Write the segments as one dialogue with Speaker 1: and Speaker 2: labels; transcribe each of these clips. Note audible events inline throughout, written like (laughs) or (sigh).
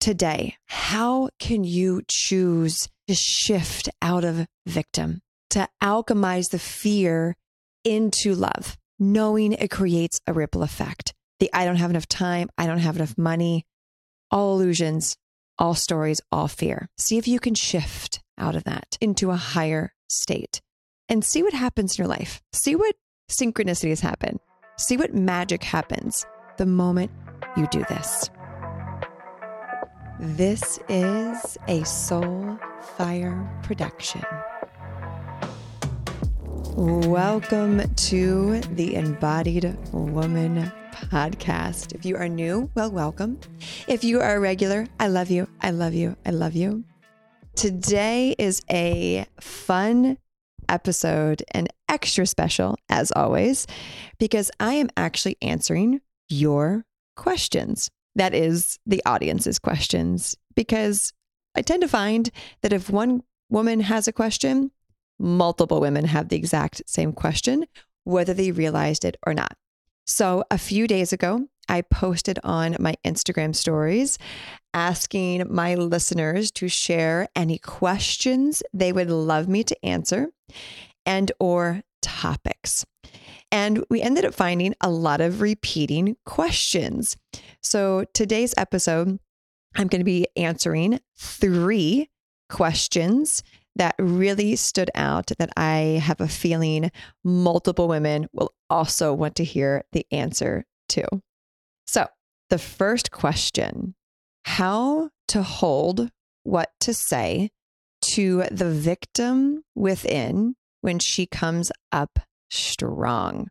Speaker 1: today, how can you choose to shift out of victim, to alchemize the fear into love, knowing it creates a ripple effect? The I don't have enough time, I don't have enough money, all illusions, all stories, all fear. See if you can shift out of that into a higher state and see what happens in your life. See what synchronicities happen. See what magic happens the moment you do this. This is a Soul Fire production. Welcome to the Embodied Woman podcast. If you are new, well, welcome. If you are a regular, I love you. I love you. I love you. Today is a fun episode and extra special, as always, because I am actually answering your questions. That is the audience's questions, because I tend to find that if one woman has a question, multiple women have the exact same question, whether they realized it or not. So a few days ago, I posted on my Instagram stories asking my listeners to share any questions they would love me to answer and or topics. And we ended up finding a lot of repeating questions. So today's episode, I'm going to be answering three questions that really stood out that I have a feeling multiple women will also want to hear the answer to. So, the first question how to hold what to say to the victim within when she comes up strong.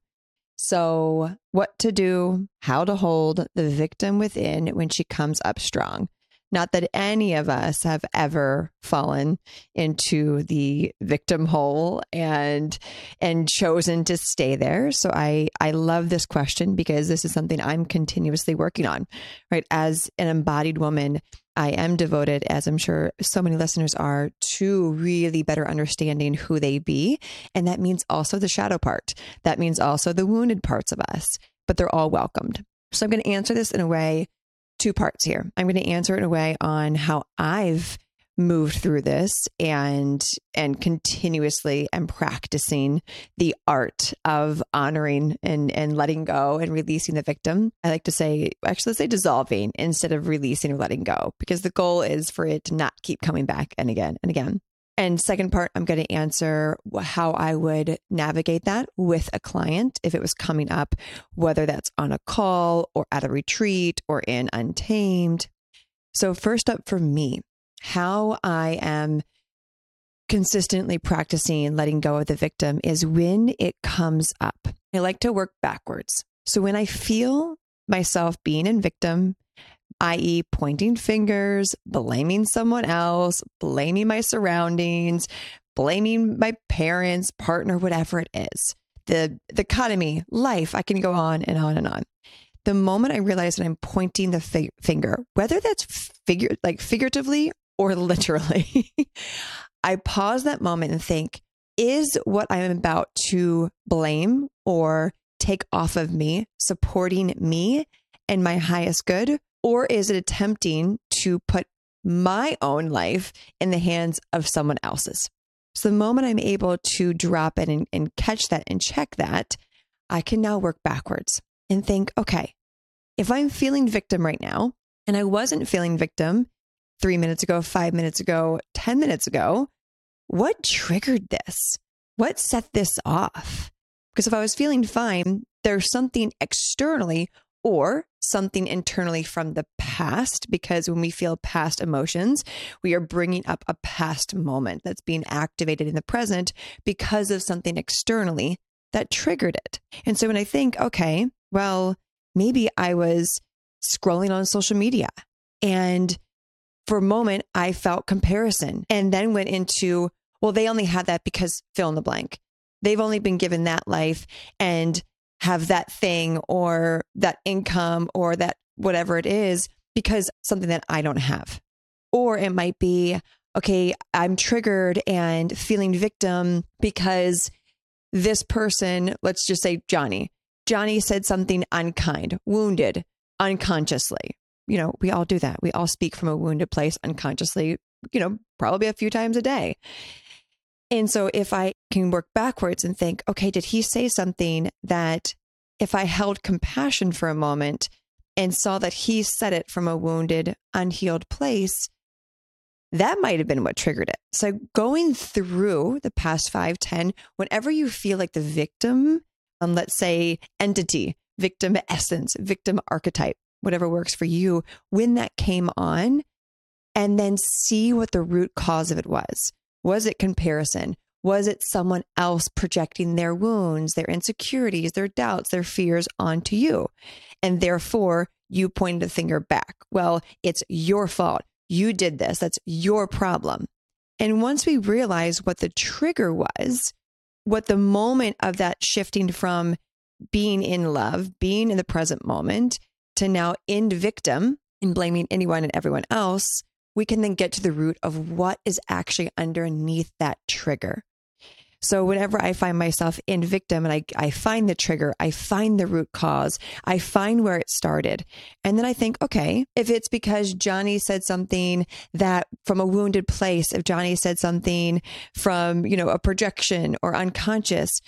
Speaker 1: So, what to do, how to hold the victim within when she comes up strong. Not that any of us have ever fallen into the victim hole and and chosen to stay there. So I I love this question because this is something I'm continuously working on. Right? As an embodied woman, I am devoted, as I'm sure so many listeners are, to really better understanding who they be. And that means also the shadow part. That means also the wounded parts of us, but they're all welcomed. So I'm going to answer this in a way two parts here. I'm going to answer it in a way on how I've moved through this and and continuously am practicing the art of honoring and and letting go and releasing the victim. I like to say actually say dissolving instead of releasing or letting go because the goal is for it to not keep coming back and again and again. And second part, I'm going to answer how I would navigate that with a client if it was coming up, whether that's on a call or at a retreat or in Untamed. So, first up for me, how I am consistently practicing letting go of the victim is when it comes up. I like to work backwards. So, when I feel myself being in victim, i.e., pointing fingers, blaming someone else, blaming my surroundings, blaming my parents, partner, whatever it is. The, the economy, life, I can go on and on and on. The moment I realize that I'm pointing the fi- finger, whether that's figure like figuratively or literally, (laughs) I pause that moment and think, is what I'm about to blame or take off of me supporting me and my highest good? Or is it attempting to put my own life in the hands of someone else's? So the moment I'm able to drop it and, and catch that and check that, I can now work backwards and think, okay, if I'm feeling victim right now, and I wasn't feeling victim three minutes ago, five minutes ago, 10 minutes ago, what triggered this? What set this off? Because if I was feeling fine, there's something externally or something internally from the past because when we feel past emotions, we are bringing up a past moment that's being activated in the present because of something externally that triggered it. And so when I think, okay, well, maybe I was scrolling on social media and for a moment I felt comparison and then went into, well, they only had that because fill in the blank. They've only been given that life and have that thing or that income or that whatever it is because something that I don't have. Or it might be, okay, I'm triggered and feeling victim because this person, let's just say Johnny, Johnny said something unkind, wounded unconsciously, you know, we all do that. We all speak from a wounded place unconsciously, you know, probably a few times a day. And so if I can work backwards and think, okay, did he say something that if I held compassion for a moment and saw that he said it from a wounded, unhealed place, that might have been what triggered it. So going through the past five, 10, whenever you feel like the victim, um, let's say entity, victim essence, victim archetype, whatever works for you, when that came on, and then see what the root cause of it was. Was it comparison? Was it someone else projecting their wounds, their insecurities, their doubts, their fears onto you? And therefore, you pointed the finger back. Well, it's your fault. You did this. That's your problem. And once we realize what the trigger was, what the moment of that shifting from being in love, being in the present moment, to now end victim and blaming anyone and everyone else, we can then get to the root of what is actually underneath that trigger. So whenever I find myself in victim and I, I find the trigger, I find the root cause, I find where it started. And then I think, okay, if it's because Johnny said something that from a wounded place, if Johnny said something from, you know, a projection or unconscious,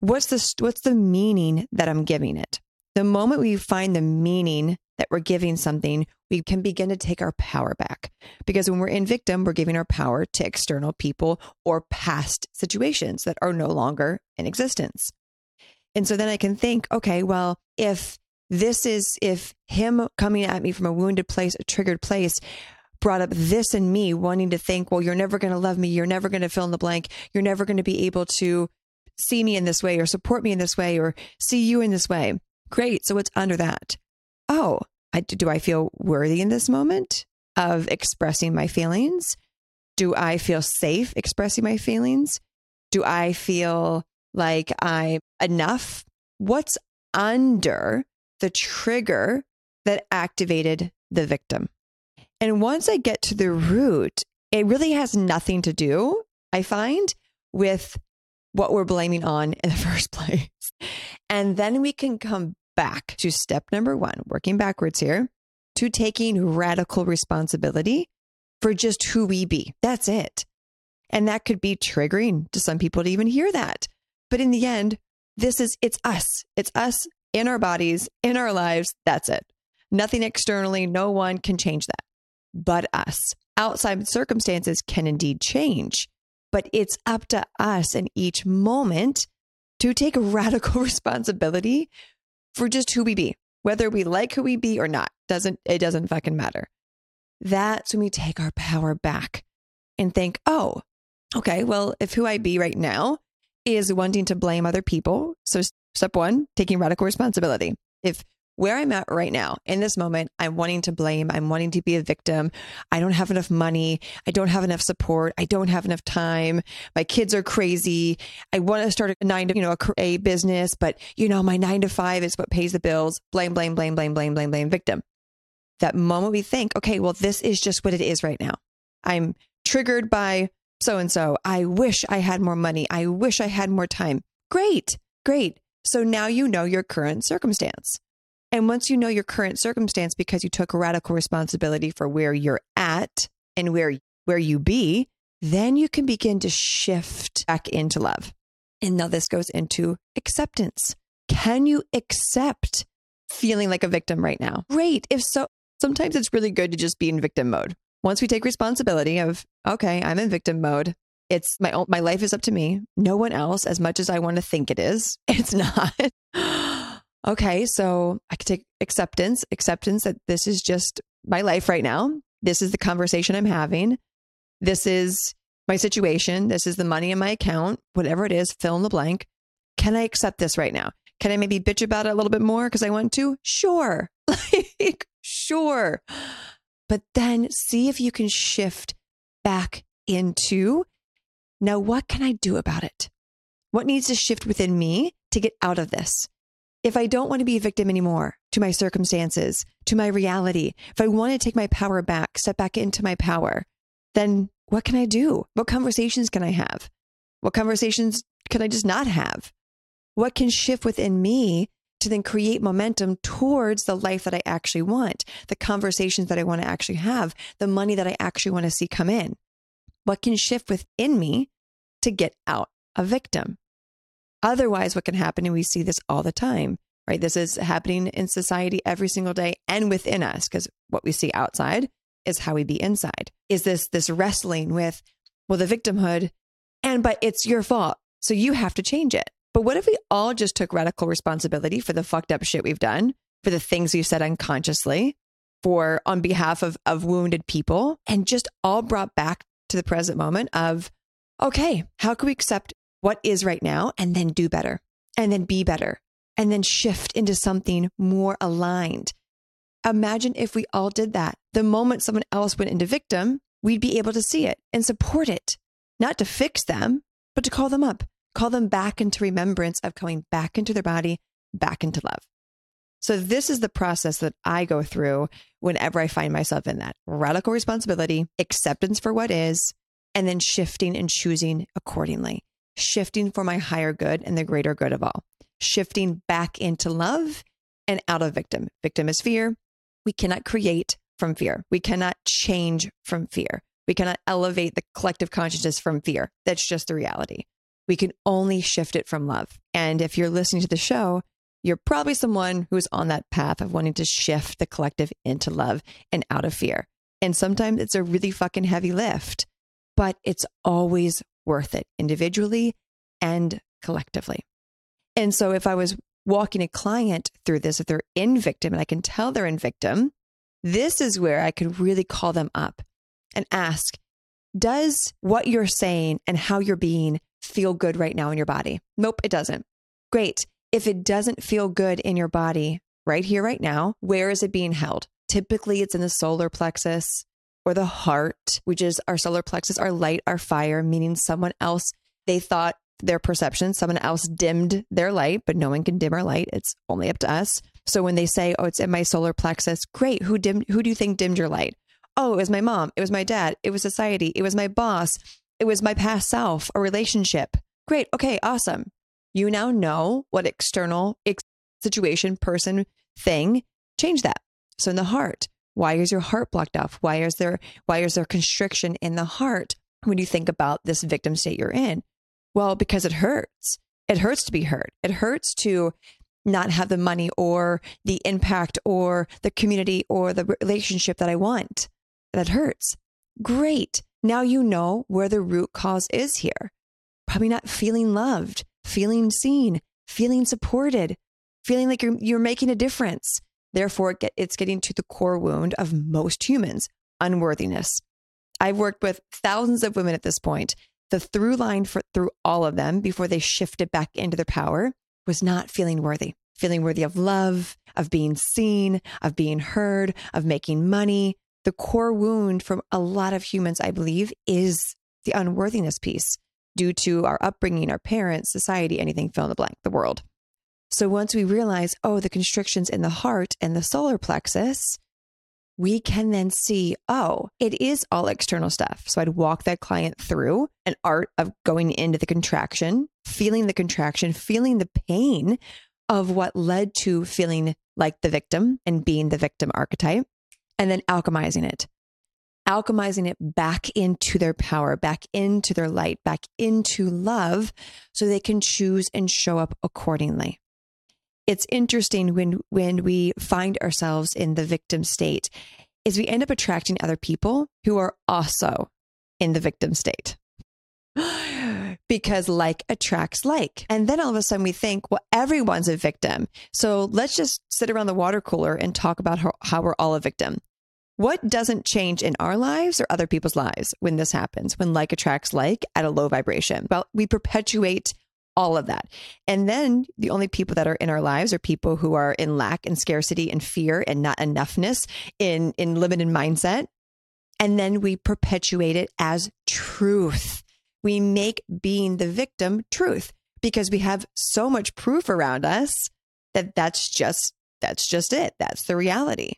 Speaker 1: what's the, what's the meaning that I'm giving it? The moment we find the meaning that we're giving something, we can begin to take our power back. Because when we're in victim, we're giving our power to external people or past situations that are no longer in existence. And so then I can think, okay, well, if this is, if him coming at me from a wounded place, a triggered place, brought up this in me, wanting to think, well, you're never going to love me. You're never going to fill in the blank. You're never going to be able to see me in this way or support me in this way or see you in this way. Great. So what's under that? Oh, I, do I feel worthy in this moment of expressing my feelings? Do I feel safe expressing my feelings? Do I feel like I'm enough? What's under the trigger that activated the victim? And once I get to the root, it really has nothing to do, I find, with what we're blaming on in the (laughs) first place. And then we can come back to step number one, working backwards here, to taking radical responsibility for just who we be. That's it. And that could be triggering to some people to even hear that. But in the end, this is, it's us. It's us in our bodies, in our lives. That's it. Nothing externally, no one can change that but us. Outside circumstances can indeed change, but it's up to us in each moment to take radical (laughs) responsibility for just who we be, whether we like who we be or not. Doesn't it doesn't fucking matter. That's when we take our power back and think, oh, okay, well, if who I be right now is wanting to blame other people, so step one, taking radical responsibility. If where I'm at right now in this moment, I'm wanting to blame. I'm wanting to be a victim. I don't have enough money. I don't have enough support. I don't have enough time. My kids are crazy. I want to start a nine to, you know, a, a business, but you know, my nine to five is what pays the bills. Blame, blame, blame, blame, blame, blame, blame, victim. That moment we think, okay, well, this is just what it is right now. I'm triggered by so and so. I wish I had more money. I wish I had more time. Great, great. So now you know your current circumstance. And once you know your current circumstance because you took a radical responsibility for where you're at and where where you be, then you can begin to shift back into love. And now this goes into acceptance. Can you accept feeling like a victim right now? Great. If so, sometimes it's really good to just be in victim mode. Once we take responsibility of, okay, I'm in victim mode. It's my own, my life is up to me. No one else as much as I want to think it is. (laughs) It's not okay, so I can take acceptance, acceptance that this is just my life right now. This is the conversation I'm having. This is my situation. This is the money in my account, whatever it is, fill in the blank. Can I accept this right now? Can I maybe bitch about it a little bit more because I want to? Sure. (laughs) like, sure. But then see if you can shift back into now, what can I do about it? What needs to shift within me to get out of this? If I don't want to be a victim anymore to my circumstances, to my reality, if I want to take my power back, step back into my power, then what can I do? What conversations can I have? What conversations can I just not have? What can shift within me to then create momentum towards the life that I actually want, the conversations that I want to actually have, the money that I actually want to see come in. What can shift within me to get out a victim? Otherwise, what can happen, and we see this all the time, right? This is happening in society every single day and within us, because what we see outside is how we be inside. Is this this wrestling with, well, the victimhood, and but it's your fault. So you have to change it. But what if we all just took radical responsibility for the fucked up shit we've done, for the things we've said unconsciously, for on behalf of, of wounded people, and just all brought back to the present moment of, okay, how can we accept what is right now and then do better and then be better and then shift into something more aligned. Imagine if we all did that. The moment someone else went into victim, we'd be able to see it and support it, not to fix them, but to call them up, call them back into remembrance of coming back into their body, back into love. So, this is the process that I go through whenever I find myself in that radical responsibility, acceptance for what is, and then shifting and choosing accordingly shifting for my higher good and the greater good of all, shifting back into love and out of victim. Victim is fear. We cannot create from fear. We cannot change from fear. We cannot elevate the collective consciousness from fear. That's just the reality. We can only shift it from love. And if you're listening to the show, you're probably someone who's on that path of wanting to shift the collective into love and out of fear. And sometimes it's a really fucking heavy lift, but it's always worth it individually and collectively. And so if I was walking a client through this, if they're in victim and I can tell they're in victim, this is where I could really call them up and ask, does what you're saying and how you're being feel good right now in your body? Nope, it doesn't. Great. If it doesn't feel good in your body right here, right now, where is it being held? Typically, it's in the solar plexus, or the heart, which is our solar plexus, our light, our fire, meaning someone else, they thought their perception, someone else dimmed their light, but no one can dim our light. It's only up to us. So when they say, "Oh, it's in my solar plexus," great. Who dimmed? Who do you think dimmed your light? Oh, it was my mom. It was my dad. It was society. It was my boss. It was my past self, a relationship. Great. Okay. Awesome. You now know what external ex- situation, person, thing. Change that. So in the heart, why is your heart blocked off? Why is there why is there constriction in the heart when you think about this victim state you're in? Well, because it hurts. It hurts to be hurt. It hurts to not have the money or the impact or the community or the relationship that I want. That hurts. Great. Now you know where the root cause is here. Probably not feeling loved, feeling seen, feeling supported, feeling like you're, you're making a difference. Therefore, it's getting to the core wound of most humans unworthiness. I've worked with thousands of women at this point. The through line for, through all of them before they shifted back into their power was not feeling worthy, feeling worthy of love, of being seen, of being heard, of making money. The core wound from a lot of humans, I believe, is the unworthiness piece due to our upbringing, our parents, society, anything fill in the blank, the world. So once we realize, oh, the constrictions in the heart and the solar plexus, we can then see, oh, it is all external stuff. So I'd walk that client through an art of going into the contraction, feeling the contraction, feeling the pain of what led to feeling like the victim and being the victim archetype, and then alchemizing it. Alchemizing it back into their power, back into their light, back into love, so they can choose and show up accordingly it's interesting when when we find ourselves in the victim state is we end up attracting other people who are also in the victim state. (gasps) Because like attracts like. And then all of a sudden we think well everyone's a victim. So let's just sit around the water cooler and talk about how, how we're all a victim. What doesn't change in our lives or other people's lives when this happens? When like attracts like at a low vibration. Well we perpetuate all of that. And then the only people that are in our lives are people who are in lack and scarcity and fear and not enoughness in, in limited mindset. And then we perpetuate it as truth. We make being the victim truth because we have so much proof around us that that's just, that's just it. That's the reality.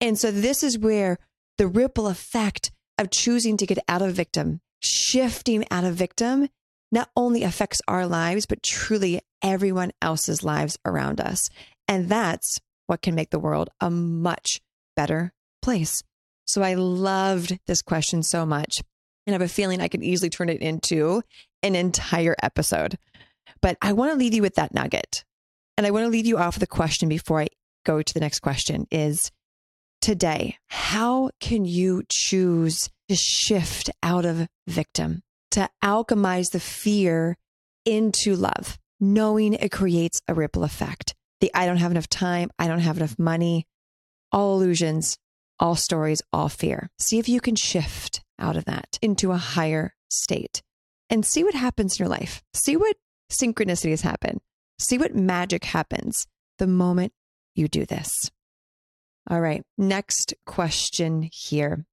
Speaker 1: And so this is where the ripple effect of choosing to get out of victim, shifting out of victim not only affects our lives, but truly everyone else's lives around us. And that's what can make the world a much better place. So I loved this question so much. And I have a feeling I could easily turn it into an entire episode. But I want to leave you with that nugget. And I want to leave you off with a question before I go to the next question is today, how can you choose to shift out of victim, to alchemize the fear into love, knowing it creates a ripple effect? The I don't have enough time, I don't have enough money, all illusions, all stories, all fear. See if you can shift out of that into a higher state and see what happens in your life. See what synchronicities happen. See what magic happens the moment you do this. All right, next question here.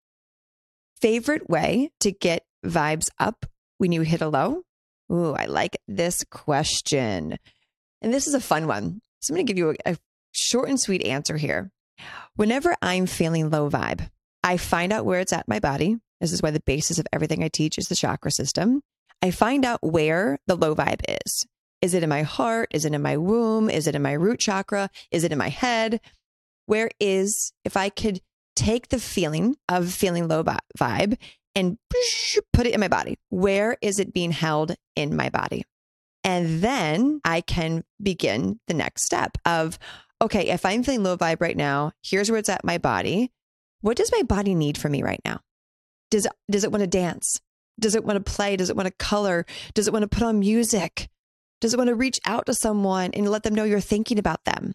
Speaker 1: Favorite way to get vibes up when you hit a low? Ooh, I like this question. And this is a fun one. So I'm going to give you a, a short and sweet answer here. Whenever I'm feeling low vibe, I find out where it's at my body. This is why the basis of everything I teach is the chakra system. I find out where the low vibe is. Is it in my heart? Is it in my womb? Is it in my root chakra? Is it in my head? Where is, if I could take the feeling of feeling low vibe and (laughs) put it in my body, where is it being held in my body? And then I can begin the next step of, okay, if I'm feeling low vibe right now, here's where it's at my body. What does my body need from me right now? Does it, does it want to dance? Does it want to play? Does it want to color? Does it want to put on music? Does it want to reach out to someone and let them know you're thinking about them?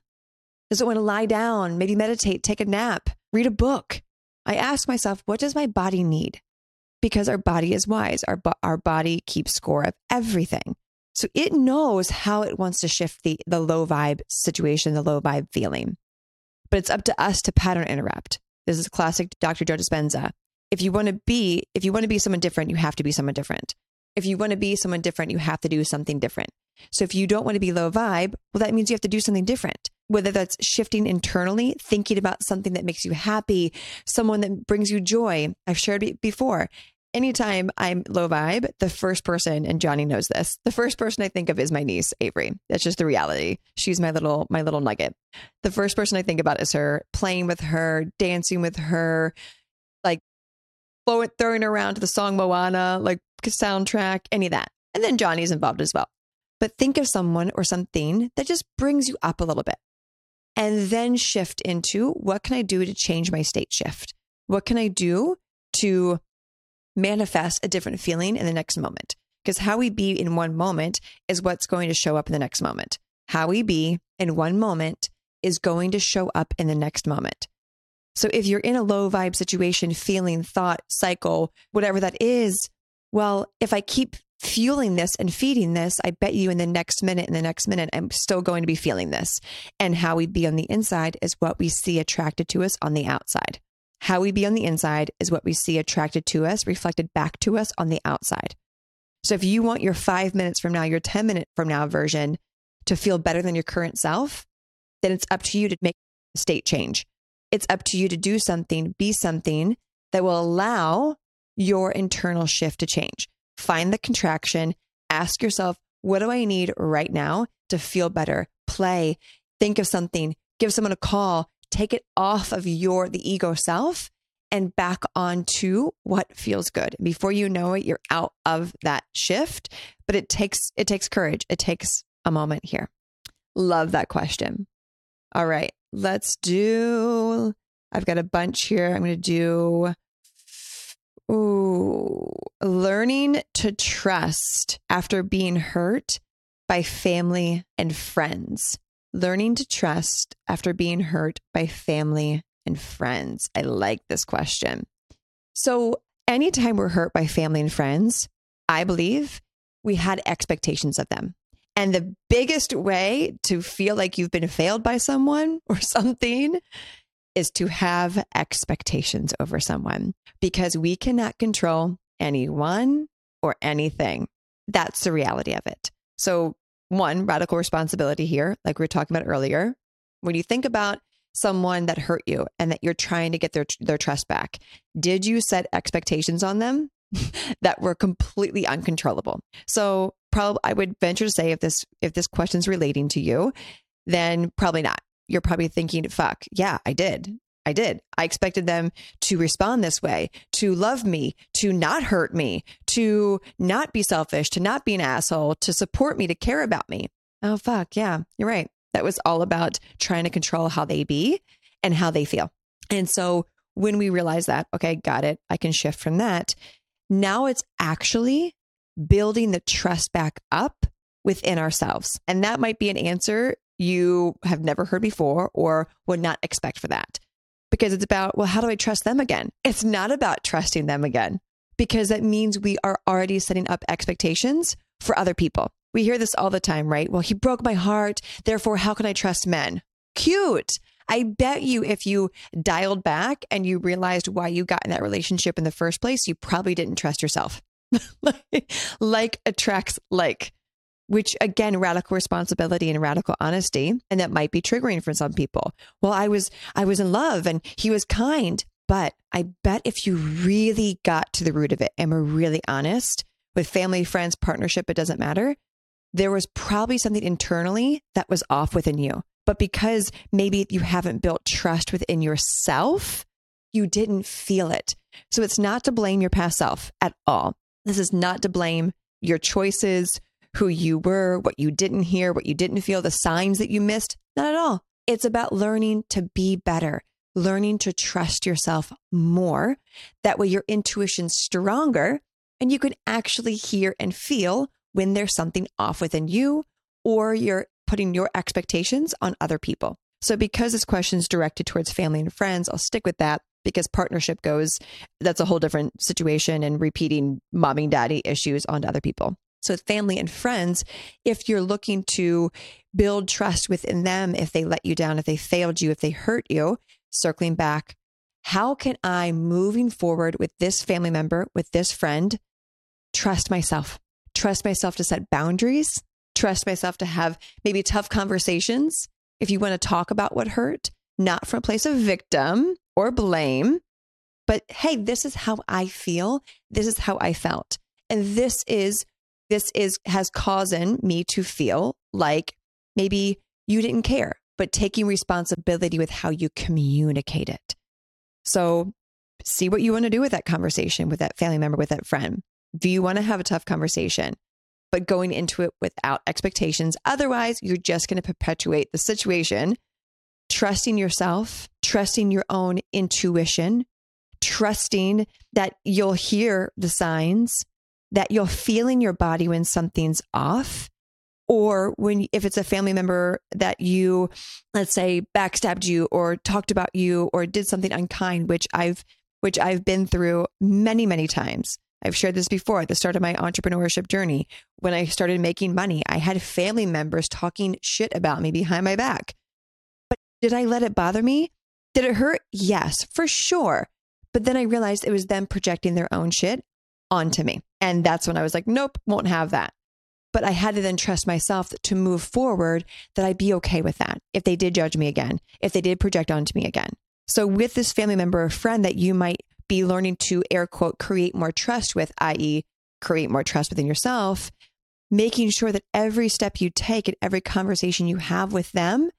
Speaker 1: Does it want to lie down, maybe meditate, take a nap, read a book? I ask myself, what does my body need? Because our body is wise. Our, our body keeps score of everything. So it knows how it wants to shift the, the low vibe situation, the low vibe feeling. But it's up to us to pattern interrupt. This is classic Dr. Joe Dispenza. If you want to be, if you want to be someone different, you have to be someone different. If you want to be someone different, you have to do something different. So if you don't want to be low vibe, well, that means you have to do something different. Whether that's shifting internally, thinking about something that makes you happy, someone that brings you joy. I've shared before anytime I'm low vibe, the first person, and Johnny knows this, the first person I think of is my niece, Avery. That's just the reality. She's my little, my little nugget. The first person I think about is her playing with her, dancing with her, like throwing around to the song Moana, like soundtrack, any of that. And then Johnny's involved as well. But think of someone or something that just brings you up a little bit. And then shift into what can I do to change my state shift? What can I do to manifest a different feeling in the next moment. Because how we be in one moment is what's going to show up in the next moment. How we be in one moment is going to show up in the next moment. So if you're in a low vibe situation, feeling, thought, cycle, whatever that is, well, if I keep fueling this and feeding this, I bet you in the next minute, in the next minute, I'm still going to be feeling this. And how we be on the inside is what we see attracted to us on the outside. How we be on the inside is what we see attracted to us, reflected back to us on the outside. So if you want your five minutes from now, your 10 minute from now version to feel better than your current self, then it's up to you to make state change. It's up to you to do something, be something that will allow your internal shift to change. Find the contraction, ask yourself, what do I need right now to feel better? Play, think of something, give someone a call, take it off of your the ego self and back onto what feels good. Before you know it, you're out of that shift. But it takes it takes courage. It takes a moment here. Love that question. All right, let's do. I've got a bunch here. I'm going to do. Ooh, learning to trust after being hurt by family and friends learning to trust after being hurt by family and friends? I like this question. So, anytime we're hurt by family and friends, I believe we had expectations of them. And the biggest way to feel like you've been failed by someone (laughs) or something is to have expectations over someone because we cannot control anyone or anything. That's the reality of it. So one radical responsibility here, like we were talking about earlier. When you think about someone that hurt you and that you're trying to get their their trust back, did you set expectations on them (laughs) that were completely uncontrollable? So, probably I would venture to say if this if this question's relating to you, then probably not. you're probably thinking, fuck, yeah, I did. I did. I expected them to respond this way, to love me, to not hurt me, to not be selfish, to not be an asshole, to support me, to care about me. Oh, fuck. Yeah, you're right. That was all about trying to control how they be and how they feel. And so when we realize that, okay, got it, I can shift from that. Now it's actually building the trust back up within ourselves. And that might be an answer you have never heard before or would not expect for that. Because it's about, well, how do I trust them again? It's not about trusting them again, because that means we are already setting up expectations for other people. We hear this all the time, right? Well, he broke my heart. Therefore, how can I trust men? Cute. I bet you if you dialed back and you realized why you got in that relationship in the first place, you probably didn't trust yourself. (laughs) like attracts like, which again, radical responsibility and radical honesty. And that might be triggering for some people. Well, I was, I was in love and he was kind. But I bet if you really got to the root of it and were really honest with family, friends, partnership, it doesn't matter. There was probably something internally that was off within you. But because maybe you haven't built trust within yourself, you didn't feel it. So it's not to blame your past self at all. This is not to blame your choices, who you were, what you didn't hear, what you didn't feel, the signs that you missed. Not at all. It's about learning to be better, learning to trust yourself more. That way, your intuition's stronger and you can actually hear and feel when there's something off within you or you're putting your expectations on other people. So, because this question is directed towards family and friends, I'll stick with that because partnership goes, that's a whole different situation and repeating mommy daddy issues onto other people. So, family and friends, if you're looking to build trust within them, if they let you down, if they failed you, if they hurt you, circling back, how can I, moving forward with this family member, with this friend, trust myself? Trust myself to set boundaries, trust myself to have maybe tough conversations if you want to talk about what hurt, not from a place of victim or blame, but hey, this is how I feel. This is how I felt. And this is, this is, has caused me to feel like maybe you didn't care, but taking responsibility with how you communicate it. So see what you want to do with that conversation with that family member, with that friend. Do you want to have a tough conversation? but going into it without expectations. Otherwise, you're just going to perpetuate the situation. Trusting yourself, trusting your own intuition, trusting that you'll hear the signs, that you'll feel in your body when something's off. Or when, if it's a family member that you, let's say, backstabbed you or talked about you or did something unkind, which I've, which I've been through many, many times I've shared this before at the start of my entrepreneurship journey. When I started making money, I had family members talking shit about me behind my back. But did I let it bother me? Did it hurt? Yes, for sure. But then I realized it was them projecting their own shit onto me. And that's when I was like, nope, won't have that. But I had to then trust myself to move forward that I'd be okay with that if they did judge me again, if they did project onto me again. So, with this family member or friend that you might be learning to air quote create more trust with, i.e., create more trust within yourself, making sure that every step you take and every conversation you have with them,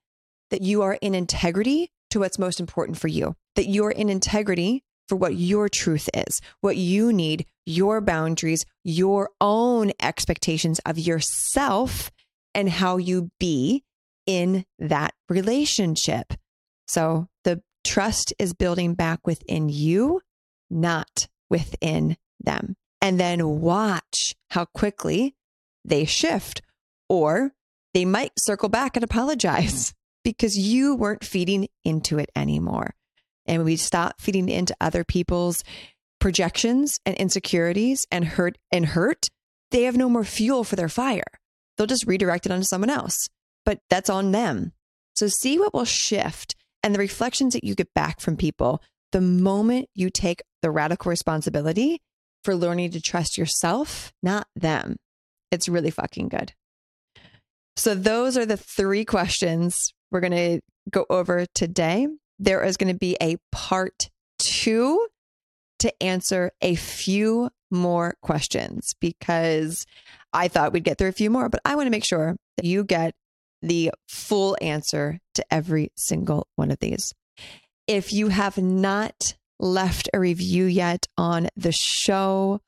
Speaker 1: that you are in integrity to what's most important for you, that you're in integrity for what your truth is, what you need, your boundaries, your own expectations of yourself, and how you be in that relationship. So the trust is building back within you not within them. And then watch how quickly they shift, or they might circle back and apologize (laughs) because you weren't feeding into it anymore. And we stop feeding into other people's projections and insecurities and hurt and hurt, they have no more fuel for their fire. They'll just redirect it onto someone else. But that's on them. So see what will shift and the reflections that you get back from people the moment you take the radical responsibility for learning to trust yourself, not them. It's really fucking good. So, those are the three questions we're going to go over today. There is going to be a part two to answer a few more questions because I thought we'd get through a few more, but I want to make sure that you get the full answer to every single one of these. If you have not left a review yet on the show,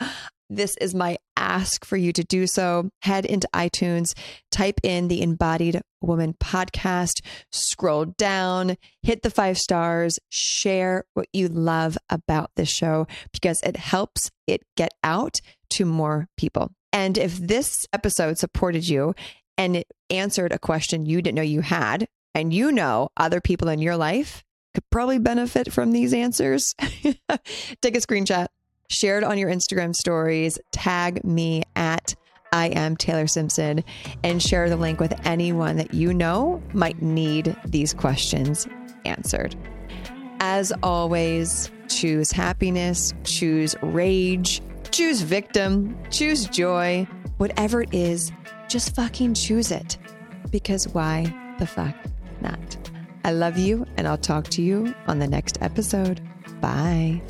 Speaker 1: this is my ask for you to do so. Head into iTunes, type in the Embodied Woman podcast, scroll down, hit the five stars, share what you love about this show because it helps it get out to more people. And if this episode supported you and it answered a question you didn't know you had, and you know other people in your life could probably benefit from these answers, (laughs) take a screenshot share it on your Instagram stories, tag me at I am Taylor Simpson, and share the link with anyone that you know might need these questions answered. As always, choose happiness, choose rage, choose victim, choose joy, whatever it is, just fucking choose it. Because why the fuck not? I love you, and I'll talk to you on the next episode. Bye.